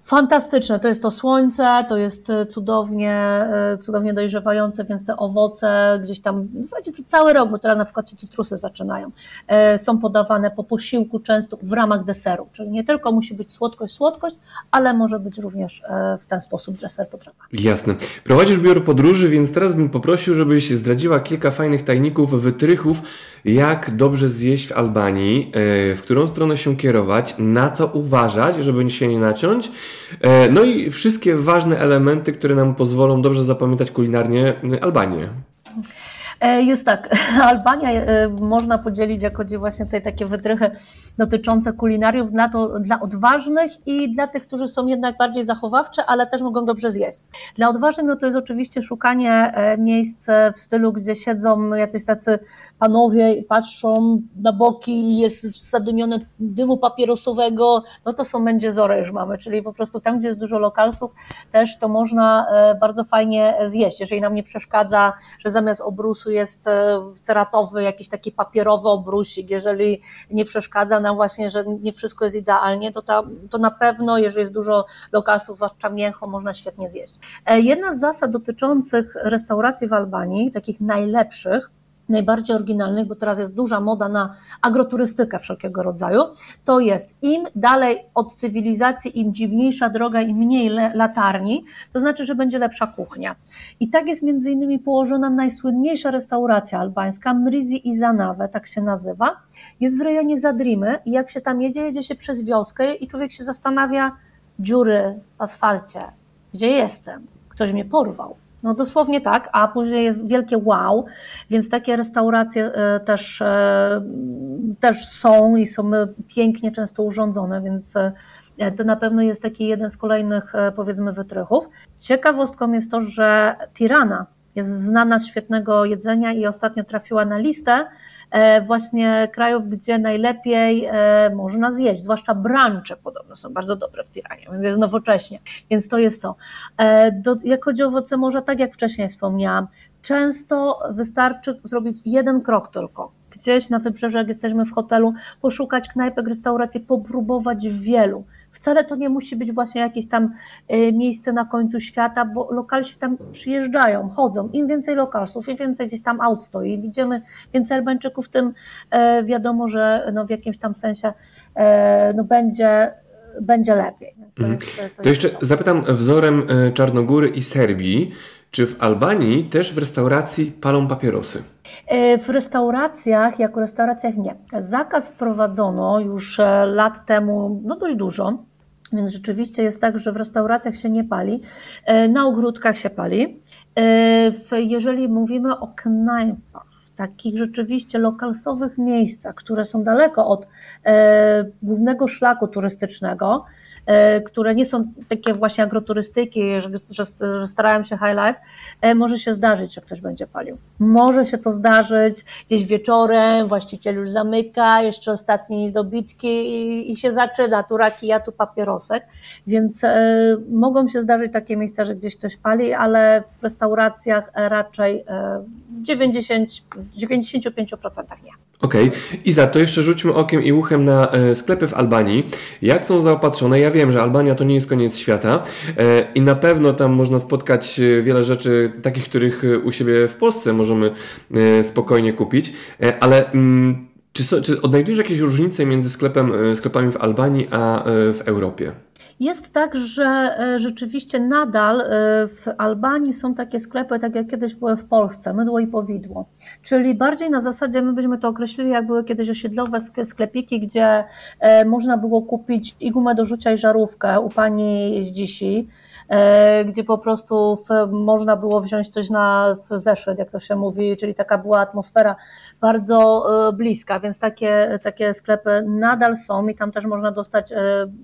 fantastyczne. To jest to słońce, to jest e, cudownie, e, cudownie dojrzewające, więc te owoce gdzieś tam, w zasadzie to cały rok, bo teraz na przykład się cytrusy zaczynają, e, są podawane po posiłku często w ramach deseru, czyli nie tylko musi być słodkość, słodkość, ale może być również w ten sposób deser potrawa. Jasne. Prowadzisz biuro podróży, więc teraz bym poprosił, żebyś zdradziła kilka fajnych tajników, wytrychów, jak dobrze zjeść w Albanii, w którą stronę się kierować, na co uważać, żeby się nie naciąć, E, no i wszystkie ważne elementy, które nam pozwolą dobrze zapamiętać kulinarnie Albanię. E, jest tak, Albania e, można podzielić, jak chodzi właśnie tutaj takie wytrychy dotyczące kulinariów dla, to, dla odważnych i dla tych, którzy są jednak bardziej zachowawcze, ale też mogą dobrze zjeść. Dla odważnych no to jest oczywiście szukanie e, miejsc w stylu, gdzie siedzą jacyś tacy panowie i patrzą na boki jest zadymione dymu papierosowego, no to są będzie zory już mamy, czyli po prostu tam, gdzie jest dużo lokalsów, też to można bardzo fajnie zjeść, jeżeli nam nie przeszkadza, że zamiast obrusu jest ceratowy, jakiś taki papierowy obrusik, jeżeli nie przeszkadza nam nam właśnie, że nie wszystko jest idealnie, to, ta, to na pewno, jeżeli jest dużo lokalsów, zwłaszcza mięcho, można świetnie zjeść. E, jedna z zasad dotyczących restauracji w Albanii, takich najlepszych, najbardziej oryginalnych, bo teraz jest duża moda na agroturystykę wszelkiego rodzaju, to jest im dalej od cywilizacji, im dziwniejsza droga, im mniej latarni, to znaczy, że będzie lepsza kuchnia. I tak jest między innymi położona najsłynniejsza restauracja albańska, Mrizi i Zanawe, tak się nazywa, jest w rejonie Zadrimy i jak się tam jedzie, jedzie się przez wioskę i człowiek się zastanawia, dziury w asfalcie, gdzie jestem? Ktoś mnie porwał. No dosłownie tak, a później jest wielkie wow, więc takie restauracje e, też, e, też są i są pięknie często urządzone, więc e, to na pewno jest taki jeden z kolejnych powiedzmy wytrychów. Ciekawostką jest to, że Tirana jest znana z świetnego jedzenia i ostatnio trafiła na listę E, właśnie krajów, gdzie najlepiej e, można zjeść, zwłaszcza brancze podobno są bardzo dobre w Tiranie, więc jest nowocześnie, więc to jest to. E, jak chodzi o owoce morza, tak jak wcześniej wspomniałam, często wystarczy zrobić jeden krok tylko, gdzieś na wybrzeżu, jak jesteśmy w hotelu, poszukać knajpek, restauracji, popróbować wielu. Wcale to nie musi być właśnie jakieś tam e, miejsce na końcu świata, bo lokalsi tam przyjeżdżają, chodzą. Im więcej lokalsów, im więcej gdzieś tam aut stoi, widzimy więcej Albańczyków, tym e, wiadomo, że no w jakimś tam sensie e, no będzie, będzie lepiej. To, mhm. jest, to, to jeszcze to. zapytam wzorem Czarnogóry i Serbii, czy w Albanii też w restauracji palą papierosy? W restauracjach, jako restauracjach nie. Zakaz wprowadzono już lat temu, no dość dużo, więc rzeczywiście jest tak, że w restauracjach się nie pali, e, na ogródkach się pali. E, jeżeli mówimy o knajpach, takich rzeczywiście lokalsowych miejscach, które są daleko od e, głównego szlaku turystycznego, E, które nie są takie właśnie agroturystyki, że, że, że starają się high life, e, może się zdarzyć, że ktoś będzie palił. Może się to zdarzyć gdzieś wieczorem, właściciel już zamyka, jeszcze ostatnie niedobitki i, i się zaczyna, tu ja tu papierosek, więc e, mogą się zdarzyć takie miejsca, że gdzieś ktoś pali, ale w restauracjach raczej e, 90, 95% nie. Okej, okay. Iza, to jeszcze rzućmy okiem i uchem na e, sklepy w Albanii. Jak są zaopatrzone? Ja wiem, że Albania to nie jest koniec świata e, i na pewno tam można spotkać e, wiele rzeczy takich, których u siebie w Polsce możemy spokojnie kupić, ale mm, czy, czy odnajdujesz jakieś różnice między sklepem, sklepami w Albanii a w Europie? Jest tak, że e, rzeczywiście nadal e, w Albanii są takie sklepy, tak jak kiedyś były w Polsce, mydło i powidło. Czyli bardziej na zasadzie, my byśmy to określili, jak były kiedyś osiedlowe sklepiki, gdzie e, można było kupić i gumę do rzucia i żarówkę u pani z dzisiaj gdzie po prostu w, można było wziąć coś na zeszyt, jak to się mówi, czyli taka była atmosfera bardzo e, bliska, więc takie, takie sklepy nadal są i tam też można dostać e,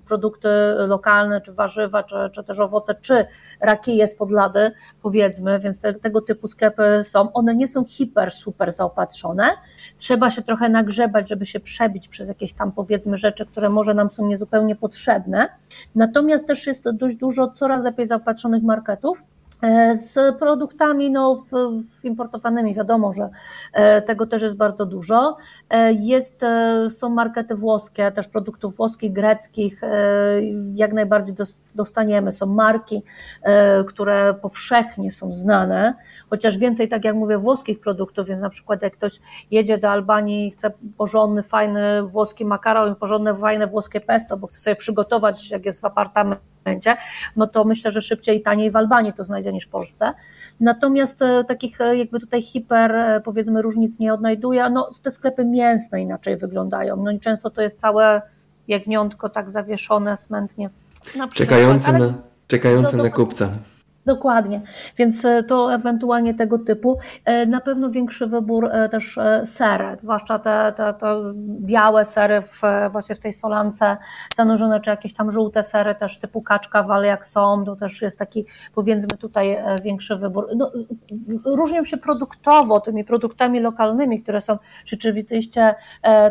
produkty lokalne, czy warzywa, czy, czy też owoce, czy rakije z podlady, powiedzmy, więc te, tego typu sklepy są. One nie są hiper, super zaopatrzone. Trzeba się trochę nagrzebać, żeby się przebić przez jakieś tam, powiedzmy, rzeczy, które może nam są niezupełnie potrzebne. Natomiast też jest dość dużo coraz lepiej zaopatrzonych marketów, E, z produktami no, importowanymi, wiadomo, że e, tego też jest bardzo dużo. E, jest, są markety włoskie, też produktów włoskich, greckich, jak najbardziej dostaniemy. Są marki, które powszechnie są znane, chociaż więcej, tak jak mówię, włoskich produktów, więc na przykład jak ktoś jedzie do Albanii i chce porządny, fajny włoski makaron, porządne, fajne włoskie pesto, bo chce sobie przygotować, jak jest w apartamencie, będzie, no to myślę, że szybciej i taniej w Albanii to znajdzie niż w Polsce. Natomiast e, takich e, jakby tutaj hiper, e, powiedzmy, różnic nie odnajduję. No, te sklepy mięsne inaczej wyglądają. No i często to jest całe jagniątko tak zawieszone smętnie. Na czekające, na, czekające na kupca. Dokładnie, więc e, to ewentualnie tego typu. E, na pewno większy wybór e, też sery, zwłaszcza te, te, te białe sery w, właśnie w tej solance zanurzone, czy jakieś tam żółte sery też typu kaczka, wale jak są, to też jest taki powiedzmy tutaj większy wybór. No, różnią się produktowo tymi produktami lokalnymi, które są rzeczywiście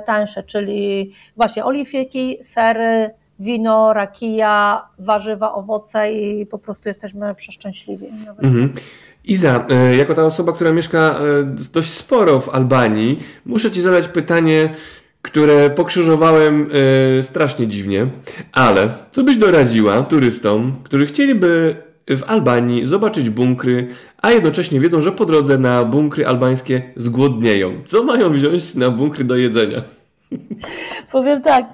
tańsze, czyli właśnie oliwieki, sery, wino, rakija, warzywa, owoce i po prostu jesteśmy przeszczęśliwi. Mhm. Iza, e, jako ta osoba, która mieszka e, dość sporo w Albanii, muszę Ci zadać pytanie, które pokrzyżowałem e, strasznie dziwnie, ale co byś doradziła turystom, którzy chcieliby w Albanii zobaczyć bunkry, a jednocześnie wiedzą, że po drodze na bunkry albańskie zgłodnieją. Co mają wziąć na bunkry do jedzenia? Powiem tak,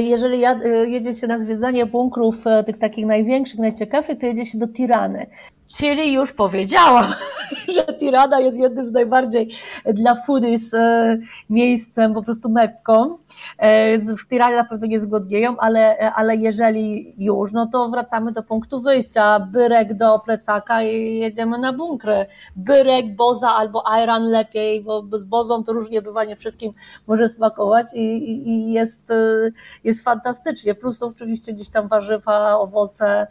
jeżeli e, jedzie się na zwiedzanie bunkrów e, tych takich największych, najciekawszych, to jedzie się do Tirany. Czyli już powiedziałam, że Tirana jest jednym z najbardziej dla foodies e, miejscem, po prostu mekką. E, w Tiranie na pewno nie zgodnieją, ale, ale jeżeli już, no to wracamy do punktu wyjścia. Byrek do plecaka i jedziemy na bunkry. Byrek, boza albo ayran lepiej, bo z bozą to różnie bywa, nie wszystkim może smakować i, i, i jest, e, jest fantastycznie. Plus to oczywiście gdzieś tam warzywa, owoce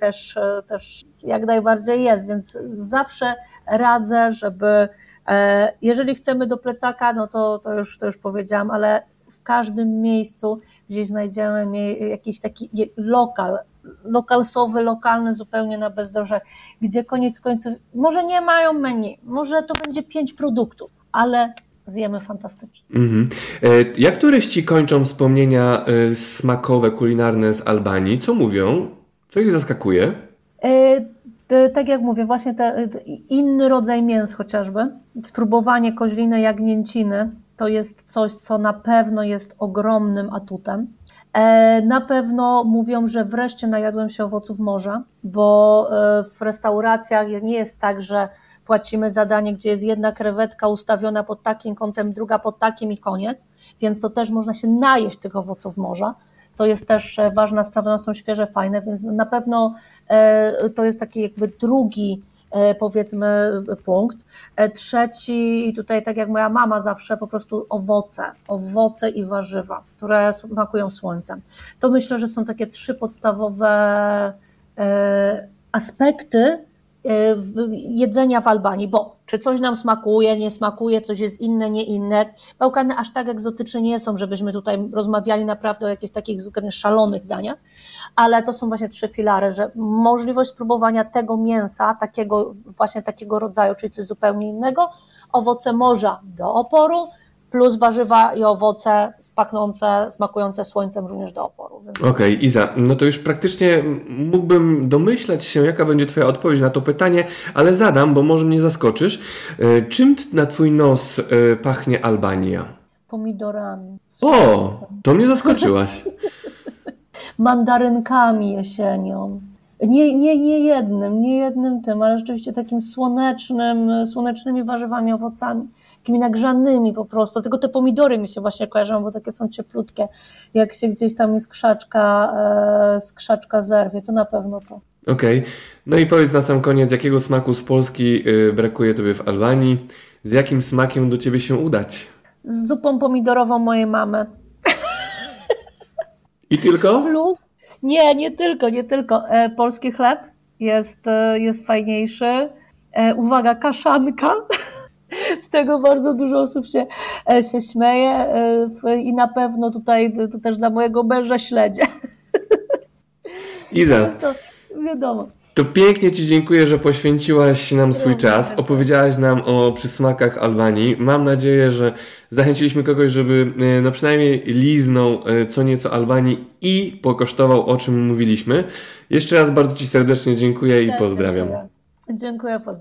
też, też jak najbardziej jest, więc zawsze radzę, żeby e, jeżeli chcemy do plecaka, no to, to, już, to już powiedziałam, ale w każdym miejscu gdzieś znajdziemy jakiś taki lokal, lokalsowy, lokalny zupełnie na bezdrożach, gdzie koniec końców, może nie mają menu, może to będzie pięć produktów, ale zjemy fantastycznie. Mm -hmm. Jak turyści kończą wspomnienia e, smakowe, kulinarne z Albanii? Co mówią? Co ich zaskakuje? Tak jak mówię, właśnie te, inny rodzaj mięs chociażby, spróbowanie koźliny jagnięciny, to jest coś, co na pewno jest ogromnym atutem. E, na pewno mówią, że wreszcie najadłem się owoców morza, bo e, w restauracjach nie jest tak, że płacimy za danie, gdzie jest jedna krewetka ustawiona pod takim kątem, druga pod takim i koniec, więc to też można się najeść tych owoców morza to jest też e, ważna sprawa, one są świeże, fajne, więc na pewno e, to jest taki jakby drugi powiedzmy punkt. Trzeci, tutaj tak jak moja mama zawsze, po prostu owoce, owoce i warzywa, które smakują słońcem. To myślę, że są takie trzy podstawowe aspekty jedzenia w Albanii, bo czy coś nam smakuje, nie smakuje, coś jest inne, nie inne. Bałkany aż tak egzotyczne nie są, żebyśmy tutaj rozmawiali naprawdę o jakichś takich zupełnie szalonych daniach, ale to są właśnie trzy filary, że możliwość spróbowania tego mięsa, takiego właśnie takiego rodzaju, czyli coś zupełnie innego, owoce morza do oporu, plus warzywa i owoce pachnące, smakujące słońcem również do oporu. Okej, okay, Iza, no to już praktycznie mógłbym domyślać się, jaka będzie Twoja odpowiedź na to pytanie, ale zadam, bo może mnie zaskoczysz. E, czym na Twój nos e, pachnie Albania? Pomidorami. O, to mnie zaskoczyłaś. Mandarynkami jesienią. Nie, nie, nie jednym, nie jednym tym, ale rzeczywiście takim słonecznym, słonecznymi warzywami, owocami takimi nagrzanymi po prostu. Tylko te pomidory mi się właśnie kojarzą, bo takie są cieplutkie. Jak się gdzieś tam jest krzaczka, e, z krzaczka zerwie, to na pewno to. Okej. Okay. No i powiedz na sam koniec, jakiego smaku z Polski y, brakuje Tobie w Albanii? Z jakim smakiem do Ciebie się udać? Z zupą pomidorową mojej mamy. I tylko? Plus, nie, nie tylko, nie tylko. E, polski chleb jest, e, jest fajniejszy. Uwaga, kaszanka. Z tego bardzo dużo osób się, e, się śmieje e, i na pewno tutaj to też dla mojego męża śledzie. Iza. To wiadomo. To pięknie Ci dziękuję, że poświęciłaś nam swój czas, opowiedziałaś nam o przysmakach Albanii. Mam nadzieję, że zachęciliśmy kogoś, żeby e, no przynajmniej liznął co nieco Albanii i pokosztował, o czym mówiliśmy. Jeszcze raz bardzo Ci serdecznie dziękuję i pozdrawiam. Dziękuję, dziękuję pozdrawiam.